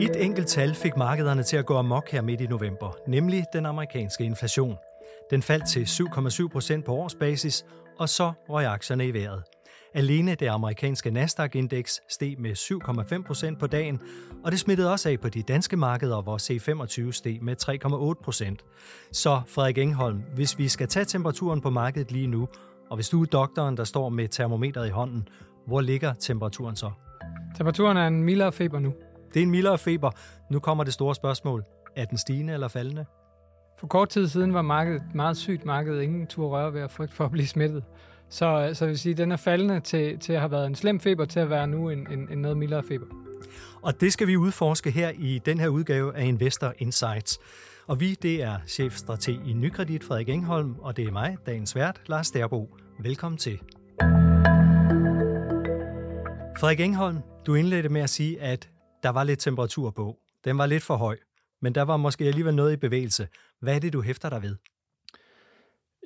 Et enkelt tal fik markederne til at gå amok her midt i november, nemlig den amerikanske inflation. Den faldt til 7,7 procent på årsbasis, og så røg aktierne i vejret. Alene det amerikanske Nasdaq-indeks steg med 7,5 procent på dagen, og det smittede også af på de danske markeder, hvor C25 steg med 3,8 procent. Så Frederik Engholm, hvis vi skal tage temperaturen på markedet lige nu, og hvis du er doktoren, der står med termometeret i hånden, hvor ligger temperaturen så? Temperaturen er en mildere feber nu. Det er en mildere feber. Nu kommer det store spørgsmål. Er den stigende eller faldende? For kort tid siden var markedet meget sygt marked. Ingen tur røre ved at frygt for at blive smittet. Så, så jeg vil sige, den er faldende til, til at have været en slem feber, til at være nu en, en, en noget mildere feber. Og det skal vi udforske her i den her udgave af Investor Insights. Og vi, det er chefstrateg i Nykredit, Frederik Engholm, og det er mig, dagens vært, Lars Derbo. Velkommen til. Frederik Engholm, du indledte med at sige, at der var lidt temperatur på. Den var lidt for høj, men der var måske alligevel noget i bevægelse. Hvad er det, du hæfter dig ved?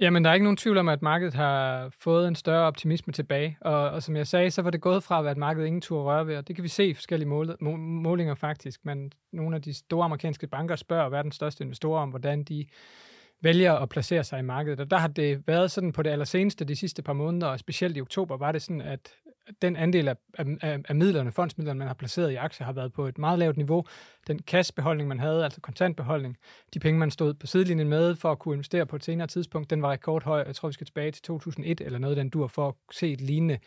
Jamen, der er ikke nogen tvivl om, at markedet har fået en større optimisme tilbage. Og, og som jeg sagde, så var det gået fra at være et marked, ingen tur røre ved. Og det kan vi se i forskellige mål, målinger faktisk. Men nogle af de store amerikanske banker spørger verdens største investorer om, hvordan de vælger at placere sig i markedet. Og der har det været sådan på det allerseneste, de sidste par måneder, og specielt i oktober, var det sådan, at den andel af, af, af midlerne, fondsmidlerne, man har placeret i aktier, har været på et meget lavt niveau. Den kassebeholdning, man havde, altså kontantbeholdning, de penge, man stod på sidelinjen med for at kunne investere på et senere tidspunkt, den var rekordhøj. Jeg tror, vi skal tilbage til 2001 eller noget den dur for at se et lignende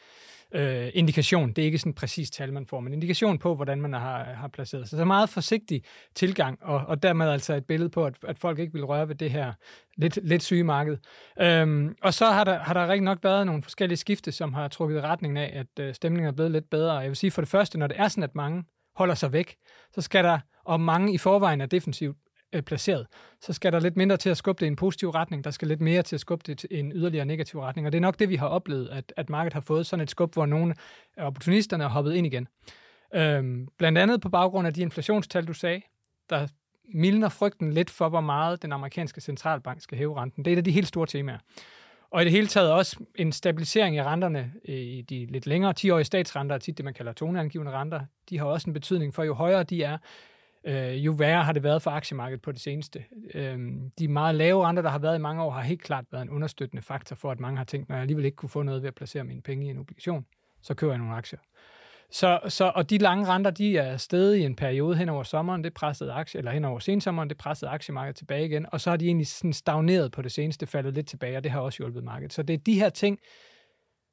øh, indikation. Det er ikke sådan en præcis tal, man får, men indikation på, hvordan man har, har placeret sig. Så meget forsigtig tilgang, og, og dermed altså et billede på, at, at folk ikke vil røre ved det her lidt, lidt syge marked. Øhm, og så har der, har der rigtig nok været nogle forskellige skifte, som har trukket retningen af, at øh, stemningen er blevet lidt bedre. Jeg vil sige for det første, når det er sådan, at mange holder sig væk, så skal der, og mange i forvejen er defensivt øh, placeret, så skal der lidt mindre til at skubbe det i en positiv retning. Der skal lidt mere til at skubbe det i en yderligere negativ retning. Og det er nok det, vi har oplevet, at, at markedet har fået sådan et skub, hvor nogle af opportunisterne er hoppet ind igen. Øhm, blandt andet på baggrund af de inflationstal, du sagde, der mildner frygten lidt for, hvor meget den amerikanske centralbank skal hæve renten. Det er et af de helt store temaer. Og i det hele taget også en stabilisering i renterne øh, i de lidt længere 10-årige statsrenter, tit det man kalder toneangivende renter, de har også en betydning for, jo højere de er, øh, jo værre har det været for aktiemarkedet på det seneste. Øh, de meget lave renter, der har været i mange år, har helt klart været en understøttende faktor for, at mange har tænkt, når jeg alligevel ikke kunne få noget ved at placere mine penge i en obligation, så køber jeg nogle aktier. Så, så, og de lange renter, de er stedet i en periode hen over sommeren, det pressede aktie, eller hen over sensommeren, det pressede aktiemarkedet tilbage igen, og så har de egentlig sådan stagneret på det seneste, faldet lidt tilbage, og det har også hjulpet markedet. Så det er de her ting,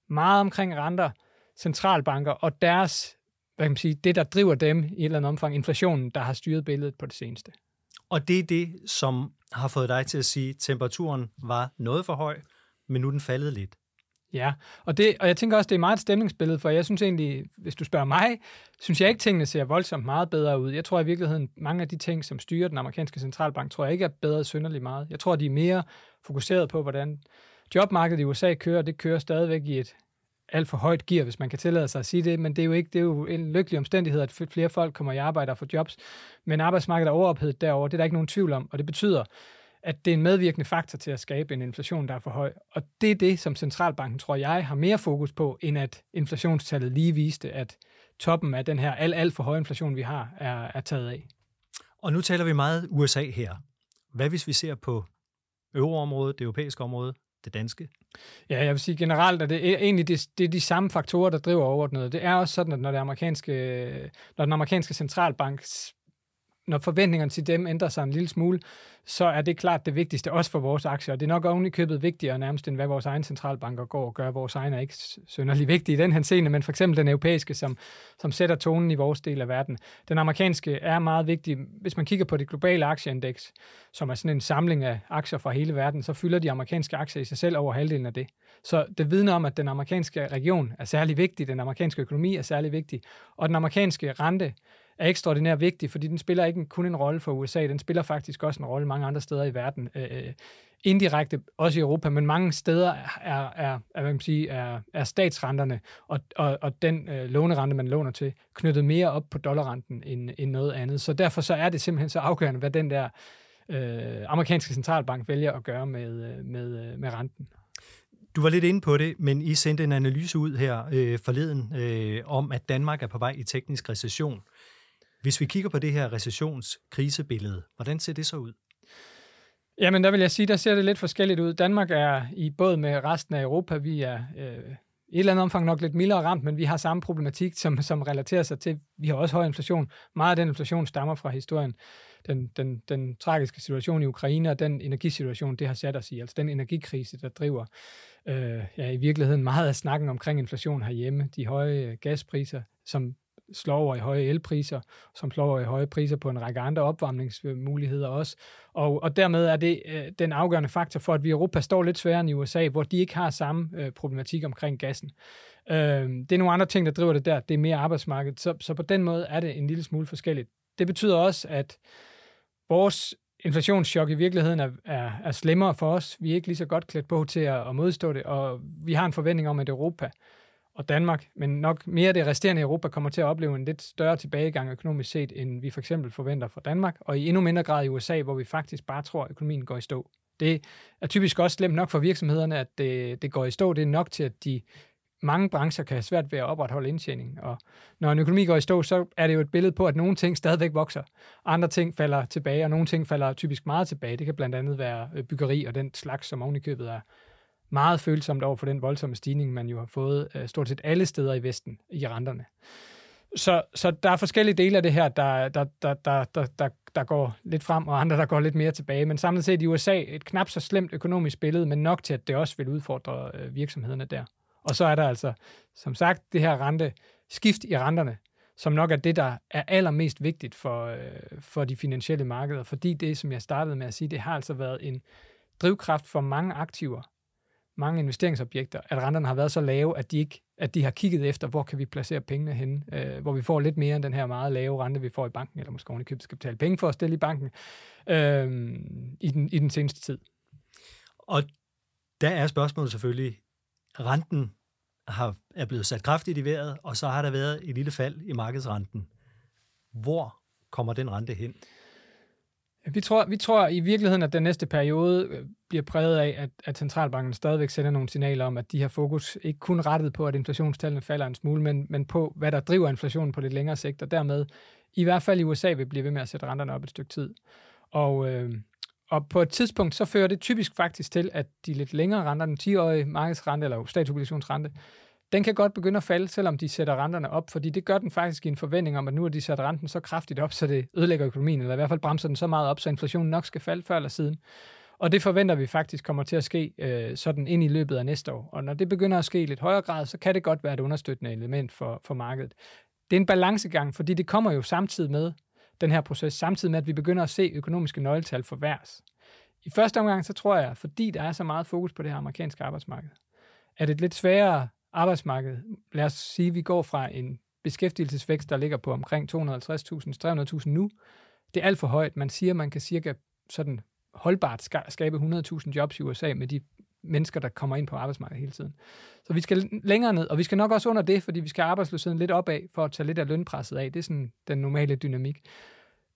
meget omkring renter, centralbanker og deres hvad kan man sige, det, der driver dem i et eller andet omfang, inflationen, der har styret billedet på det seneste. Og det er det, som har fået dig til at sige, at temperaturen var noget for høj, men nu er den faldet lidt. Ja, og, det, og jeg tænker også, det er meget et stemningsbillede, for jeg synes egentlig, hvis du spørger mig, synes jeg ikke, tingene ser voldsomt meget bedre ud. Jeg tror i virkeligheden, mange af de ting, som styrer den amerikanske centralbank, tror jeg ikke er bedre synderligt meget. Jeg tror, de er mere fokuseret på, hvordan jobmarkedet i USA kører. Det kører stadigvæk i et alt for højt gear, hvis man kan tillade sig at sige det, men det er jo ikke det er jo en lykkelig omstændighed, at flere folk kommer i arbejde og får jobs, men arbejdsmarkedet er overophedet derover, det er der ikke nogen tvivl om, og det betyder, at det er en medvirkende faktor til at skabe en inflation, der er for høj. Og det er det, som centralbanken, tror jeg, har mere fokus på, end at inflationstallet lige viste, at toppen af den her alt, alt for høje inflation, vi har, er, er taget af. Og nu taler vi meget USA her. Hvad hvis vi ser på euroområdet, det europæiske område, det danske? Ja, jeg vil sige generelt, at det er egentlig det, det er de samme faktorer, der driver overordnet. Det er også sådan, at når, det amerikanske, når den amerikanske centralbank når forventningerne til dem ændrer sig en lille smule, så er det klart det vigtigste også for vores aktier. Og Det er nok oven i købet vigtigere nærmest, end hvad vores egen centralbanker går og gør. Vores egen er ikke synderlig vigtig i den her scene, men for eksempel den europæiske, som, som sætter tonen i vores del af verden. Den amerikanske er meget vigtig. Hvis man kigger på det globale aktieindeks, som er sådan en samling af aktier fra hele verden, så fylder de amerikanske aktier i sig selv over halvdelen af det. Så det vidner om, at den amerikanske region er særlig vigtig, den amerikanske økonomi er særlig vigtig, og den amerikanske rente er ekstraordinært vigtig, fordi den spiller ikke kun en rolle for USA, den spiller faktisk også en rolle mange andre steder i verden. Øh, øh indirekte, også i Europa, men mange steder er, er, er, hvad man sige, er, er statsrenterne og, og, og den øh, lånerente, man låner til, knyttet mere op på dollarrenten end, end noget andet. Så derfor så er det simpelthen så afgørende, hvad den der øh, amerikanske centralbank vælger at gøre med, øh, med, øh, med renten. Du var lidt inde på det, men I sendte en analyse ud her øh, forleden øh, om, at Danmark er på vej i teknisk recession. Hvis vi kigger på det her recessionskrisebillede, hvordan ser det så ud? Jamen, der vil jeg sige, der ser det lidt forskelligt ud. Danmark er i både med resten af Europa, vi er øh, i et eller andet omfang nok lidt mildere ramt, men vi har samme problematik, som, som relaterer sig til, vi har også høj inflation. Meget af den inflation stammer fra historien. Den, den, den tragiske situation i Ukraine og den energisituation, det har sat os i, altså den energikrise, der driver øh, ja, i virkeligheden meget af snakken omkring inflation herhjemme. De høje gaspriser, som slår over i høje elpriser, som slår over i høje priser på en række andre opvarmningsmuligheder også. Og, og dermed er det øh, den afgørende faktor for, at vi i Europa står lidt sværere end i USA, hvor de ikke har samme øh, problematik omkring gassen. Øh, det er nogle andre ting, der driver det der. Det er mere arbejdsmarkedet. Så, så på den måde er det en lille smule forskelligt. Det betyder også, at vores inflationschok i virkeligheden er, er, er slemmere for os. Vi er ikke lige så godt klædt på til at, at modstå det, og vi har en forventning om, at Europa og Danmark, men nok mere det resterende Europa kommer til at opleve en lidt større tilbagegang økonomisk set, end vi for eksempel forventer fra Danmark, og i endnu mindre grad i USA, hvor vi faktisk bare tror, at økonomien går i stå. Det er typisk også slemt nok for virksomhederne, at det, det går i stå. Det er nok til, at de mange brancher kan have svært ved at opretholde indtjening. Og når en økonomi går i stå, så er det jo et billede på, at nogle ting stadigvæk vokser. Andre ting falder tilbage, og nogle ting falder typisk meget tilbage. Det kan blandt andet være øh, byggeri og den slags, som ovenikøbet er meget følsomt over for den voldsomme stigning, man jo har fået øh, stort set alle steder i Vesten i renterne. Så, så der er forskellige dele af det her, der, der, der, der, der, der, der går lidt frem, og andre, der går lidt mere tilbage. Men samlet set i USA et knap så slemt økonomisk billede, men nok til, at det også vil udfordre øh, virksomhederne der. Og så er der altså, som sagt, det her rente, skift i renterne, som nok er det, der er allermest vigtigt for, øh, for de finansielle markeder, fordi det, som jeg startede med at sige, det har altså været en drivkraft for mange aktiver, mange investeringsobjekter, at renterne har været så lave, at de ikke at de har kigget efter, hvor kan vi placere pengene henne, øh, hvor vi får lidt mere end den her meget lave rente, vi får i banken, eller måske ovenikøbet skal betale penge for at stille i banken, øh, i, den, i den seneste tid. Og der er spørgsmålet selvfølgelig, renten har, er blevet sat kraftigt i vejret, og så har der været et lille fald i markedsrenten. Hvor kommer den rente hen? Vi tror, vi tror i virkeligheden, at den næste periode øh, bliver præget af, at, at centralbanken stadigvæk sender nogle signaler om, at de har fokus ikke kun rettet på, at inflationstallene falder en smule, men, men på, hvad der driver inflationen på lidt længere sigt, og dermed i hvert fald i USA vil blive ved med at sætte renterne op et stykke tid. Og, øh, og på et tidspunkt, så fører det typisk faktisk til, at de lidt længere renter, den 10-årige markedsrente eller statsobligationsrente, den kan godt begynde at falde, selvom de sætter renterne op, fordi det gør den faktisk i en forventning om, at nu har de sat renten så kraftigt op, så det ødelægger økonomien, eller i hvert fald bremser den så meget op, så inflationen nok skal falde før eller siden. Og det forventer vi faktisk kommer til at ske øh, sådan ind i løbet af næste år. Og når det begynder at ske i lidt højere grad, så kan det godt være et understøttende element for, for markedet. Det er en balancegang, fordi det kommer jo samtidig med den her proces, samtidig med, at vi begynder at se økonomiske nøgletal forværres. I første omgang, så tror jeg, fordi der er så meget fokus på det her amerikanske arbejdsmarked, at et lidt sværere arbejdsmarked, lad os sige, at vi går fra en beskæftigelsesvækst, der ligger på omkring 250.000-300.000 nu, det er alt for højt. Man siger, at man kan cirka sådan holdbart skabe 100.000 jobs i USA med de mennesker, der kommer ind på arbejdsmarkedet hele tiden. Så vi skal længere ned, og vi skal nok også under det, fordi vi skal arbejdsløsheden lidt opad, for at tage lidt af lønpresset af. Det er sådan den normale dynamik.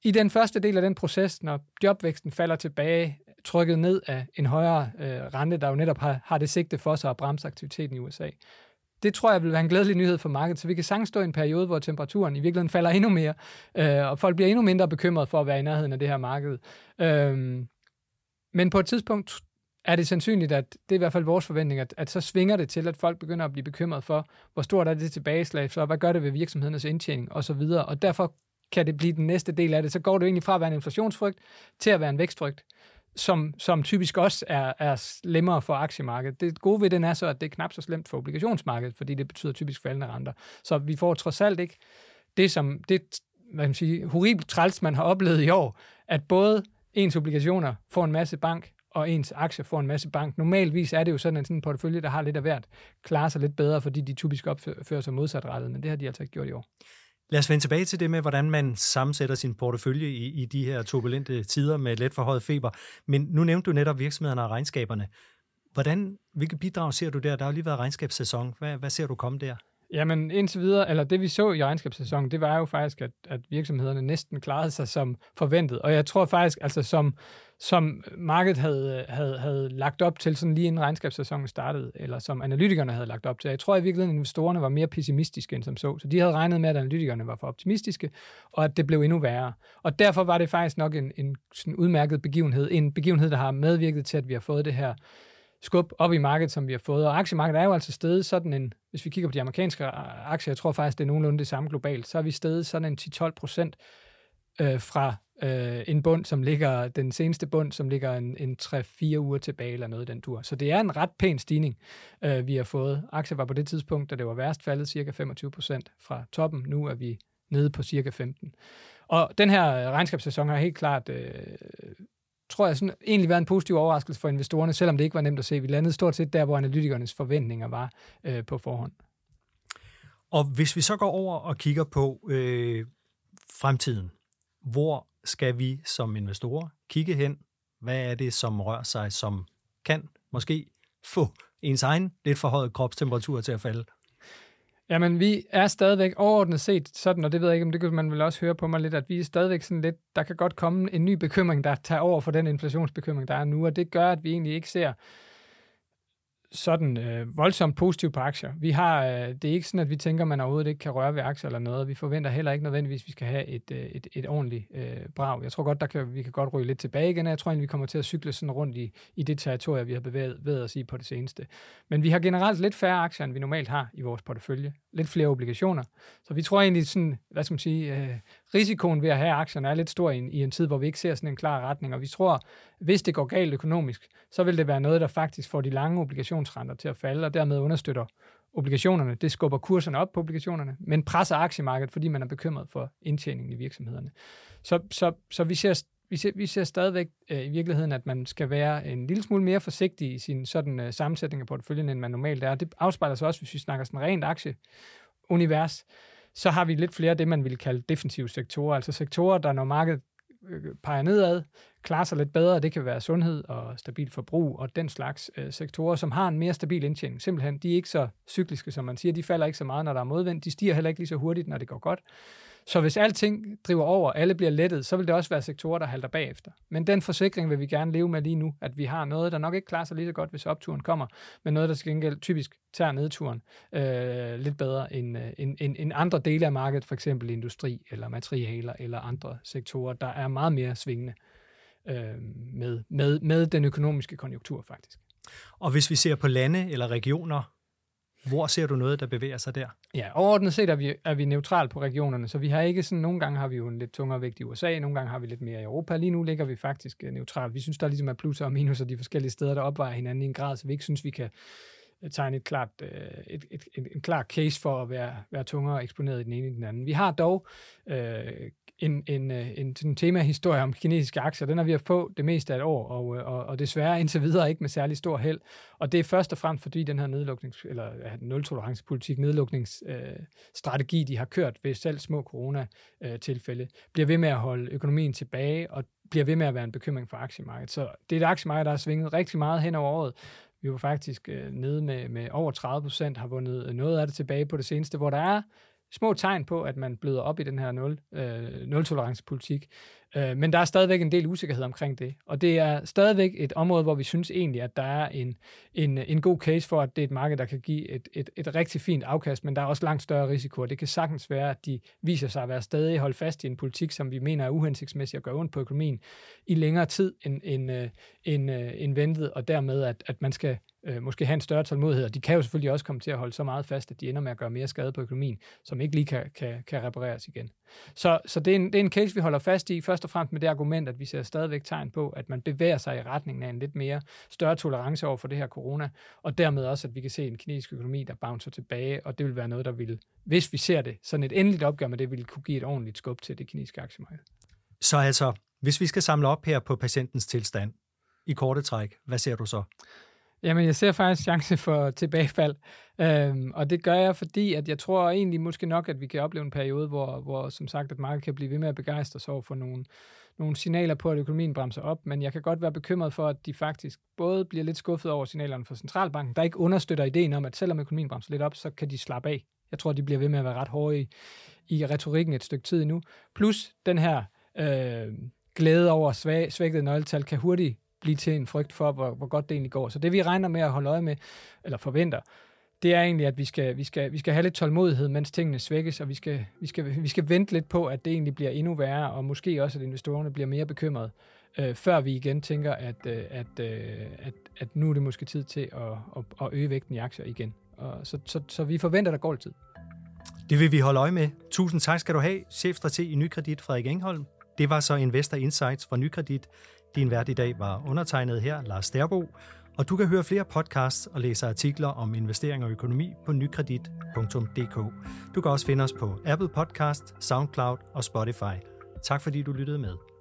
I den første del af den proces, når jobvæksten falder tilbage, trykket ned af en højere øh, rente, der jo netop har, har det sigte for sig at bremse aktiviteten i USA, det tror jeg vil være en glædelig nyhed for markedet, så vi kan sagtens stå i en periode, hvor temperaturen i virkeligheden falder endnu mere, øh, og folk bliver endnu mindre bekymrede for at være i nærheden af det her marked. Øh, men på et tidspunkt er det sandsynligt, at det er i hvert fald vores forventning, at, at så svinger det til, at folk begynder at blive bekymret for, hvor stort er det tilbageslag, så hvad gør det ved virksomhedernes indtjening osv., og derfor kan det blive den næste del af det. Så går det egentlig fra at være en inflationsfrygt til at være en vækstfrygt, som, som typisk også er, er slemmere for aktiemarkedet. Det gode ved den er så, at det er knap så slemt for obligationsmarkedet, fordi det betyder typisk faldende renter. Så vi får trods alt ikke det, som det hvad man sige, horribelt træls, man har oplevet i år, at både ens obligationer får en masse bank, og ens aktier får en masse bank. Normalvis er det jo sådan, at sådan en portefølje, der har lidt af hvert, klarer sig lidt bedre, fordi de typisk opfører sig modsatrettet, men det har de altså ikke gjort i år. Lad os vende tilbage til det med, hvordan man sammensætter sin portefølje i, i de her turbulente tider med let forhøjet feber. Men nu nævnte du netop virksomhederne og regnskaberne. Hvordan, hvilke bidrag ser du der? Der har jo lige været regnskabssæson. Hvad, hvad ser du komme der? Jamen indtil videre, eller det vi så i regnskabssæsonen, det var jo faktisk, at, at virksomhederne næsten klarede sig som forventet. Og jeg tror faktisk, altså som, som markedet havde, havde, havde lagt op til, sådan lige inden regnskabssæsonen startede, eller som analytikerne havde lagt op til. Jeg tror i virkeligheden, at investorerne var mere pessimistiske end som så. Så de havde regnet med, at analytikerne var for optimistiske, og at det blev endnu værre. Og derfor var det faktisk nok en, en sådan udmærket begivenhed. En begivenhed, der har medvirket til, at vi har fået det her skub op i markedet, som vi har fået. Og aktiemarkedet er jo altså steget sådan en, hvis vi kigger på de amerikanske øh, aktier, jeg tror faktisk, det er nogenlunde det samme globalt, så er vi steget sådan en 10-12 procent øh, fra øh, en bund, som ligger, den seneste bund, som ligger en, en 3-4 uger tilbage eller noget den tur. Så det er en ret pæn stigning, øh, vi har fået. Aktier var på det tidspunkt, da det var værst, faldet cirka 25 procent fra toppen. Nu er vi nede på cirka 15. Og den her øh, regnskabssæson har helt klart øh, tror jeg, sådan, egentlig været en positiv overraskelse for investorerne, selvom det ikke var nemt at se. Vi landede stort set der, hvor analytikernes forventninger var øh, på forhånd. Og hvis vi så går over og kigger på øh, fremtiden, hvor skal vi som investorer kigge hen? Hvad er det, som rører sig, som kan måske få ens egen lidt forhøjet kropstemperatur til at falde? Jamen, vi er stadigvæk overordnet set sådan, og det ved jeg ikke, om det kan man vel også høre på mig lidt, at vi er stadigvæk sådan lidt, der kan godt komme en ny bekymring, der tager over for den inflationsbekymring, der er nu, og det gør, at vi egentlig ikke ser sådan øh, voldsomt positivt på aktier. Vi har, øh, det er ikke sådan, at vi tænker, at man overhovedet ikke kan røre ved aktier eller noget. Vi forventer heller ikke nødvendigvis, at vi skal have et, øh, et, et ordentligt øh, brag. Jeg tror godt, der kan, vi kan godt ryge lidt tilbage igen, jeg tror egentlig, vi kommer til at cykle sådan rundt i, i det territorium, vi har bevæget, bevæget os i på det seneste. Men vi har generelt lidt færre aktier, end vi normalt har i vores portefølje. Lidt flere obligationer. Så vi tror egentlig sådan, hvad skal man sige, øh, risikoen ved at have aktierne er lidt stor i en, i en tid, hvor vi ikke ser sådan en klar retning, og vi tror, hvis det går galt økonomisk, så vil det være noget, der faktisk får de lange obligationsrenter til at falde, og dermed understøtter obligationerne. Det skubber kurserne op på obligationerne, men presser aktiemarkedet, fordi man er bekymret for indtjeningen i virksomhederne. Så, så, så vi ser vi ser, vi ser stadigvæk øh, i virkeligheden, at man skal være en lille smule mere forsigtig i sin sådan øh, sammensætning af porteføljen, end man normalt er. Det afspejler sig også, hvis vi snakker sådan rent aktieunivers, så har vi lidt flere af det, man vil kalde defensive sektorer, altså sektorer, der når markedet øh, peger nedad, klarer sig lidt bedre. Det kan være sundhed og stabil forbrug og den slags øh, sektorer, som har en mere stabil indtjening. Simpelthen, de er ikke så cykliske, som man siger. De falder ikke så meget, når der er modvind. De stiger heller ikke lige så hurtigt, når det går godt. Så hvis alting driver over, alle bliver lettet, så vil det også være sektorer, der halter bagefter. Men den forsikring vil vi gerne leve med lige nu, at vi har noget, der nok ikke klarer sig lige så godt, hvis opturen kommer, men noget, der skal gengæld typisk tager nedturen øh, lidt bedre end, øh, end, end, end andre dele af markedet, for eksempel industri eller materialer eller andre sektorer, der er meget mere svingende øh, med, med, med den økonomiske konjunktur faktisk. Og hvis vi ser på lande eller regioner, hvor ser du noget, der bevæger sig der? Ja, overordnet set er vi, er vi neutral på regionerne, så vi har ikke sådan, nogle gange har vi jo en lidt tungere vægt i USA, nogle gange har vi lidt mere i Europa. Lige nu ligger vi faktisk øh, neutralt. Vi synes, der ligesom er plusser og minuser de forskellige steder, der opvejer hinanden i en grad, så vi ikke synes, vi kan øh, tegne et klart, øh, et, et, et, en klar case for at være, være tungere eksponeret i den ene i den anden. Vi har dog øh, en, en, øh, en, en tema-historie om kinesiske aktier. Den har vi at få det meste af et år, og, øh, og, og desværre indtil videre ikke med særlig stor held. Og det er først og fremmest fordi den her nedluknings, eller nul-tolerance-politik, nedlukningsstrategi, øh, de har kørt ved selv små corona-tilfælde, bliver ved med at holde økonomien tilbage, og bliver ved med at være en bekymring for aktiemarkedet. Så det er et aktiemarked, der har svinget rigtig meget hen over året. Vi var faktisk øh, nede med, med over 30 procent, har vundet noget af det tilbage på det seneste, hvor der er små tegn på, at man bløder op i den her nul, øh, nul-tolerance-politik. Øh, men der er stadigvæk en del usikkerhed omkring det. Og det er stadigvæk et område, hvor vi synes egentlig, at der er en, en, en god case for, at det er et marked, der kan give et, et, et rigtig fint afkast, men der er også langt større risiko. Det kan sagtens være, at de viser sig at være stadig holdt fast i en politik, som vi mener er uhensigtsmæssig og gør ondt på økonomien i længere tid end, end, øh, end, øh, end ventet, og dermed, at, at man skal øh, måske have en større tålmodighed, og de kan jo selvfølgelig også komme til at holde så meget fast, at de ender med at gøre mere skade på økonomien, som ikke lige kan, kan, kan repareres igen. Så, så det, er en, det er en case, vi holder fast i, først og fremmest med det argument, at vi ser stadigvæk tegn på, at man bevæger sig i retningen af en lidt mere større tolerance over for det her corona, og dermed også, at vi kan se en kinesisk økonomi, der bouncer tilbage, og det vil være noget, der vil, hvis vi ser det, sådan et endeligt opgør med det, vil kunne give et ordentligt skub til det kinesiske aktiemarked. Så altså, hvis vi skal samle op her på patientens tilstand, i korte træk, hvad ser du så? Jamen, jeg ser faktisk chance for tilbagefald, øhm, og det gør jeg, fordi at jeg tror egentlig måske nok, at vi kan opleve en periode, hvor, hvor som sagt, at markedet kan blive ved med at begejstre sig over for nogle, nogle signaler på, at økonomien bremser op, men jeg kan godt være bekymret for, at de faktisk både bliver lidt skuffet over signalerne fra centralbanken, der ikke understøtter ideen om, at selvom økonomien bremser lidt op, så kan de slappe af. Jeg tror, de bliver ved med at være ret hårde i, i retorikken et stykke tid endnu. Plus den her øh, glæde over svag, svækkede nøgletal kan hurtigt blive til en frygt for, hvor, hvor godt det egentlig går. Så det vi regner med at holde øje med, eller forventer, det er egentlig, at vi skal, vi skal, vi skal have lidt tålmodighed, mens tingene svækkes, og vi skal, vi, skal, vi skal vente lidt på, at det egentlig bliver endnu værre, og måske også, at investorerne bliver mere bekymrede, øh, før vi igen tænker, at, øh, at, øh, at, at nu er det måske tid til at, at, at øge vægten i aktier igen. Og så, så, så vi forventer, der går lidt tid. Det vil vi holde øje med. Tusind tak skal du have, chefstrateg i Nykredit Frederik Engholm. Det var så Investor Insights fra Nykredit. Din vært i dag var undertegnet her, Lars Sterbo, og du kan høre flere podcasts og læse artikler om investering og økonomi på nykredit.dk. Du kan også finde os på Apple Podcast, SoundCloud og Spotify. Tak fordi du lyttede med.